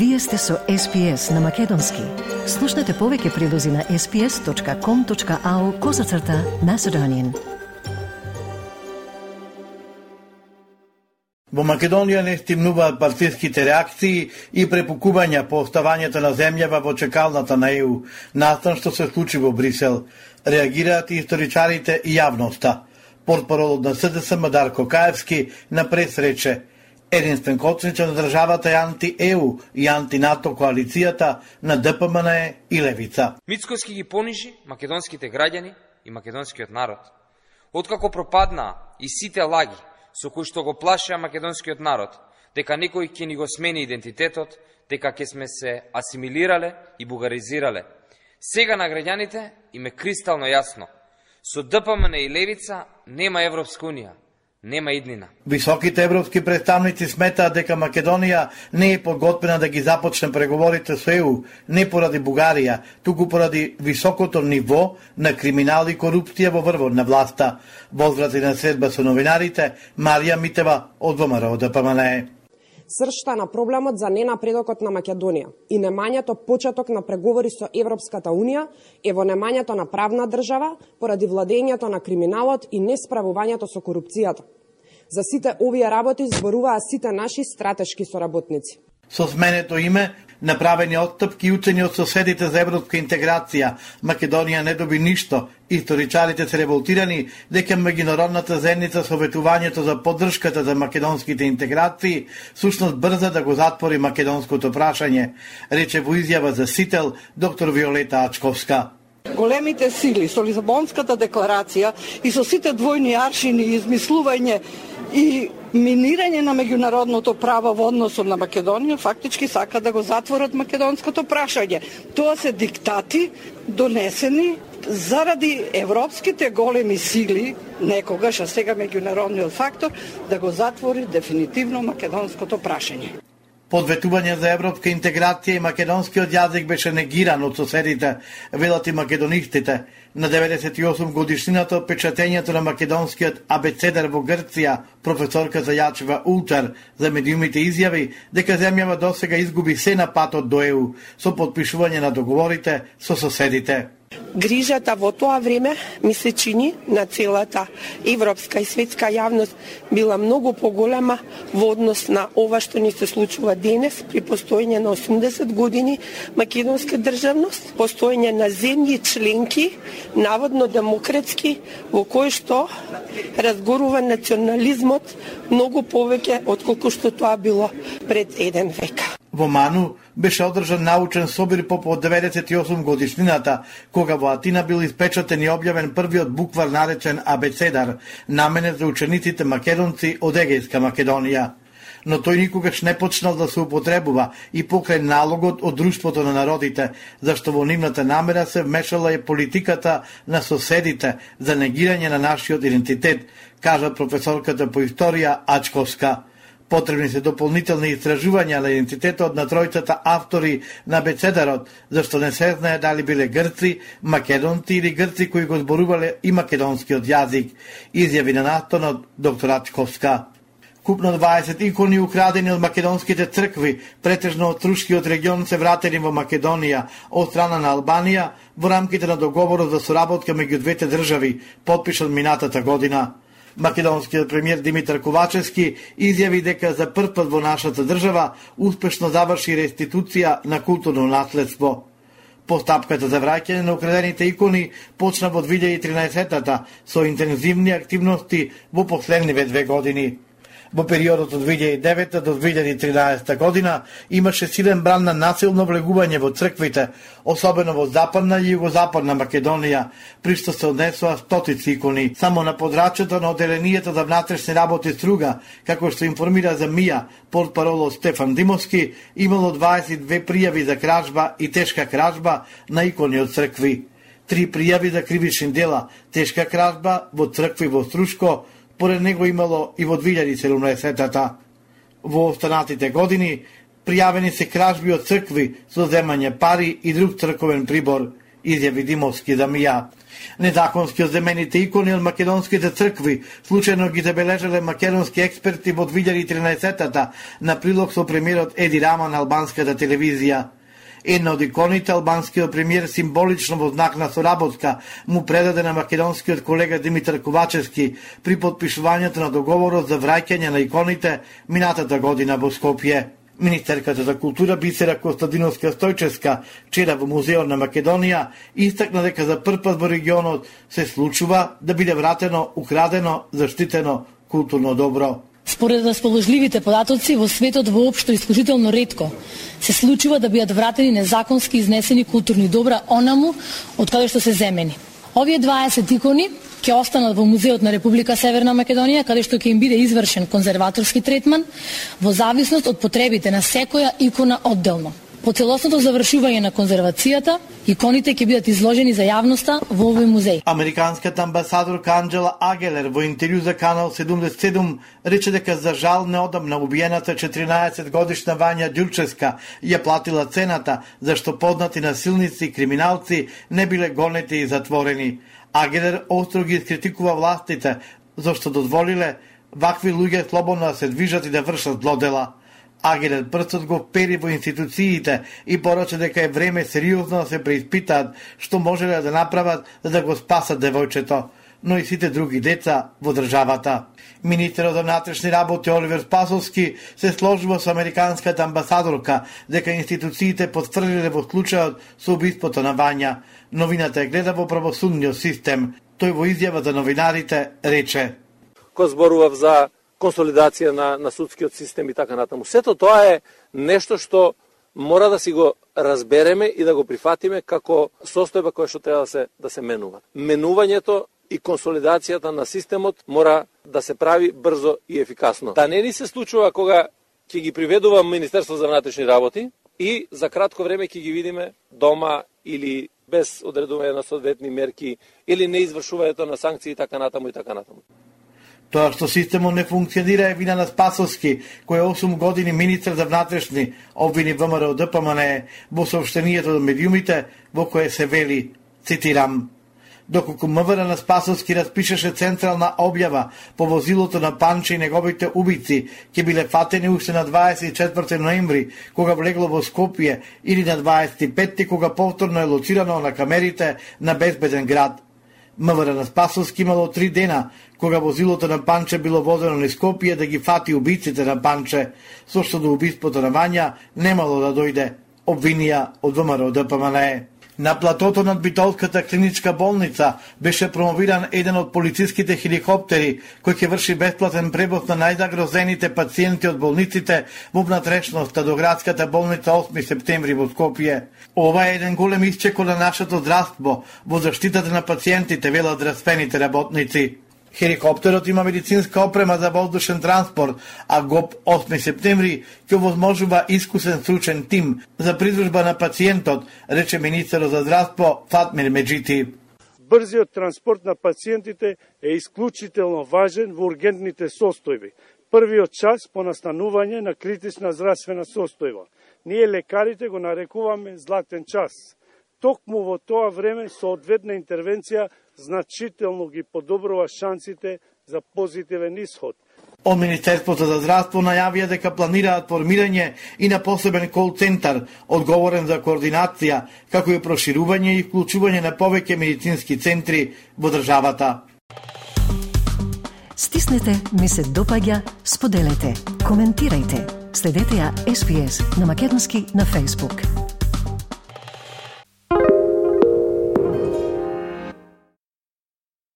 Вие сте со SPS на Македонски. Слушнете повеќе прилози на sps.com.au козацрта на Седонин. Во Македонија не стимнуваат партиските реакции и препукувања по оставањето на земјава во чекалната на ЕУ, настан што се случи во Брисел. Реагираат и историчарите и јавноста. Портпаролот на СДСМ Мадарко Каевски на пресрече Единствен коцничар на државата е анти-ЕУ и анти-НАТО коалицијата на ДПМН и Левица. Мицкоски ги понижи македонските граѓани и македонскиот народ. Откако пропаднаа и сите лаги со кои што го плашеа македонскиот народ, дека некој ќе ни го смени идентитетот, дека ќе сме се асимилирале и бугаризирале. Сега на граѓаните им е кристално јасно. Со ДПМН и Левица нема Европска Унија, нема иднина. Високите европски представници сметаат дека Македонија не е подготвена да ги започне преговорите со ЕУ, не поради Бугарија, туку поради високото ниво на криминал и корупција во врвот на власта. Возврати на средба со новинарите, Марија Митева од ВМРО да ДПМН. Сршта на проблемот за ненапредокот на Македонија и немањето почеток на преговори со Европската Унија е во немањето на правна држава поради владењето на криминалот и несправувањето со корупцијата. За сите овие работи зборуваа сите наши стратешки соработници. Со сменето име, направени отстапки и учени од соседите за европска интеграција, Македонија не доби ништо. Историчарите се револтирани дека меѓународната заедница со ветувањето за поддршката за македонските интеграции сушност брза да го затвори македонското прашање, рече во изјава за Сител доктор Виолета Ачковска големите сили со Лизабонската декларација и со сите двојни аршини и измислување и минирање на меѓународното право во односот на Македонија фактички сака да го затворат македонското прашање. Тоа се диктати донесени заради европските големи сили, некогаш, а сега меѓународниот фактор, да го затвори дефинитивно македонското прашање. Подветување за европска интеграција и македонскиот јазик беше негиран од соседите, велат и македонистите. На 98 годишнината од печатењето на македонскиот абецедар во Грција, професорка Јачева Ултер за медиумите изјави дека земјава досега изгуби се на патот до ЕУ со подпишување на договорите со соседите. Грижата во тоа време ми се чини на целата европска и светска јавност била многу поголема во однос на ова што ни се случува денес при постоење на 80 години македонска државност, постоење на земји членки, наводно демократски, во кои што разгорува национализмот многу повеќе од колку што тоа било пред еден век. Во Ману беше одржан научен собир по 98 годишнината, кога во Атина бил испечатен и објавен првиот буквар наречен Абецедар, наменет за учениците македонци од Егејска Македонија. Но тој никогаш не почнал да се употребува и покрај налогот од Друштвото на народите, зашто во нивната намера се вмешала и политиката на соседите за негирање на нашиот идентитет, кажа професорката по историја Ачковска. Потребни се дополнителни истражувања на идентитетот на тројцата автори на бецедарот, зашто не се знае дали биле грци, македонци или грци кои го зборувале и македонскиот јазик, изјави на настанот доктор Ачковска. Купно 20 икони украдени од македонските цркви, претежно од Трушкиот регион, се вратени во Македонија од страна на Албанија во рамките на договорот за соработка меѓу двете држави, подпишан минатата година. Македонскиот премиер Димитар Ковачевски изјави дека за прв пат во нашата држава успешно заврши реституција на културно наследство. Постапката за враќање на украдените икони почна во 2013-та со интензивни активности во последниве две години. Во периодот од 2009 до 2013 година имаше силен бран на насилно влегување во црквите, особено во западна и југозападна Македонија, при што се однесоа стотици икони. Само на подрачето на оделението за внатрешни работи Струга, како што информира за МИА, портпароло Стефан Димовски, имало 22 пријави за кражба и тешка кражба на икони од цркви. Три пријави за кривични дела, тешка кражба во цркви во Струшко, Поред него имало и во 2017-та. Во останатите години пријавени се кражби од цркви со земање пари и друг црковен прибор, изјави Димовски за Мија. Незаконски оземените икони од македонските цркви случајно ги забележале македонски експерти во 2013-та на прилог со премиерот Еди Рама на албанската телевизија. Една од иконите албанскиот премиер символично во знак на соработка му предаде на македонскиот колега Димитар Ковачевски при подпишувањето на договорот за враќање на иконите минатата година во Скопје. Министерката за култура Бисера Костадиновска Стојческа вчера во Музеот на Македонија истакна дека за прв пат во регионот се случува да биде вратено, украдено, заштитено културно добро. Според расположливите податоци во светот воопшто исклучително ретко се случува да бидат вратени незаконски изнесени културни добра онаму од каде што се земени. Овие 20 икони ќе останат во Музеот на Република Северна Македонија, каде што ќе им биде извршен конзерваторски третман во зависност од потребите на секоја икона одделно. По целосното завршување на конзервацијата, иконите ќе бидат изложени за јавноста во овој музеј. Американската амбасадорка Анджела Агелер во интервју за Канал 77 рече дека за жал неодамна убиената 14 годишна Вања Дјурческа ја платила цената зашто поднати насилници и криминалци не биле гонети и затворени. Агелер остро ги критикува властите зашто дозволиле вакви луѓе слободно да се движат и да вршат злодела. Агелер прстот го пери во институциите и порача дека е време сериозно да се преиспитаат што можеле да направат за да го спасат девојчето, но и сите други деца во државата. Министерот за внатрешни работи Оливер Спасовски се сложува со американската амбасадорка дека институциите потврдиле во случајот со убиството на Вања. Новината е гледа во правосудниот систем. Тој во изјава за новинарите рече: Ко зборував за консолидација на, на судскиот систем и така натаму. Сето тоа е нешто што мора да си го разбереме и да го прифатиме како состојба која што треба да се да се менува. Менувањето и консолидацијата на системот мора да се прави брзо и ефикасно. Да не ни се случува кога ќе ги приведува Министерство за внатрешни работи и за кратко време ќе ги видиме дома или без одредување на соодветни мерки или неизвршувањето на санкции и така натаму и така натаму. Тоа што системот не функционира е вина на Спасовски, кој е 8 години министр за внатрешни обвини ВМРО ДПМН во сообщението до медиумите во кое се вели, цитирам, доколку МВР на Спасовски распишеше централна објава по возилото на Панче и неговите убици, ќе биле фатени уште на 24 ноември, кога влегло во Скопје, или на 25 кога повторно е лоцирано на камерите на безбеден град. МВР на Спасовски имало три дена, кога возилото на Панче било возено на Скопје да ги фати убиците на Панче, со што до убиството на Вања немало да дојде обвинија од ВМРО ДПМНЕ. На платото над Битолската клиничка болница беше промовиран еден од полициските хеликоптери кој ќе врши бесплатен превоз на најзагрозените пациенти од болниците во внатрешноста до градската болница 8 септември во Скопје. Ова е еден голем исчекол на нашето здравство во заштитата на пациентите, велат здравствените работници. Хеликоптерот има медицинска опрема за воздушен транспорт, а ГОП 8 септември ќе возможува искусен стручен тим за придружба на пациентот, рече министерот за здравство Фатмир Меджити. Брзиот транспорт на пациентите е исклучително важен во ургентните состојби. Првиот час по настанување на критична здравствена состојба. Ние лекарите го нарекуваме златен час. Токму во тоа време соодветна интервенција значително ги подобрува шансите за позитивен исход. Од Министерството за здравство најавија дека планираат формирање и на посебен кол центар одговорен за координација, како и проширување и вклучување на повеќе медицински центри во државата. Стиснете, ми се допаѓа, споделете, коментирајте. Следете ја SPS на Македонски на Facebook.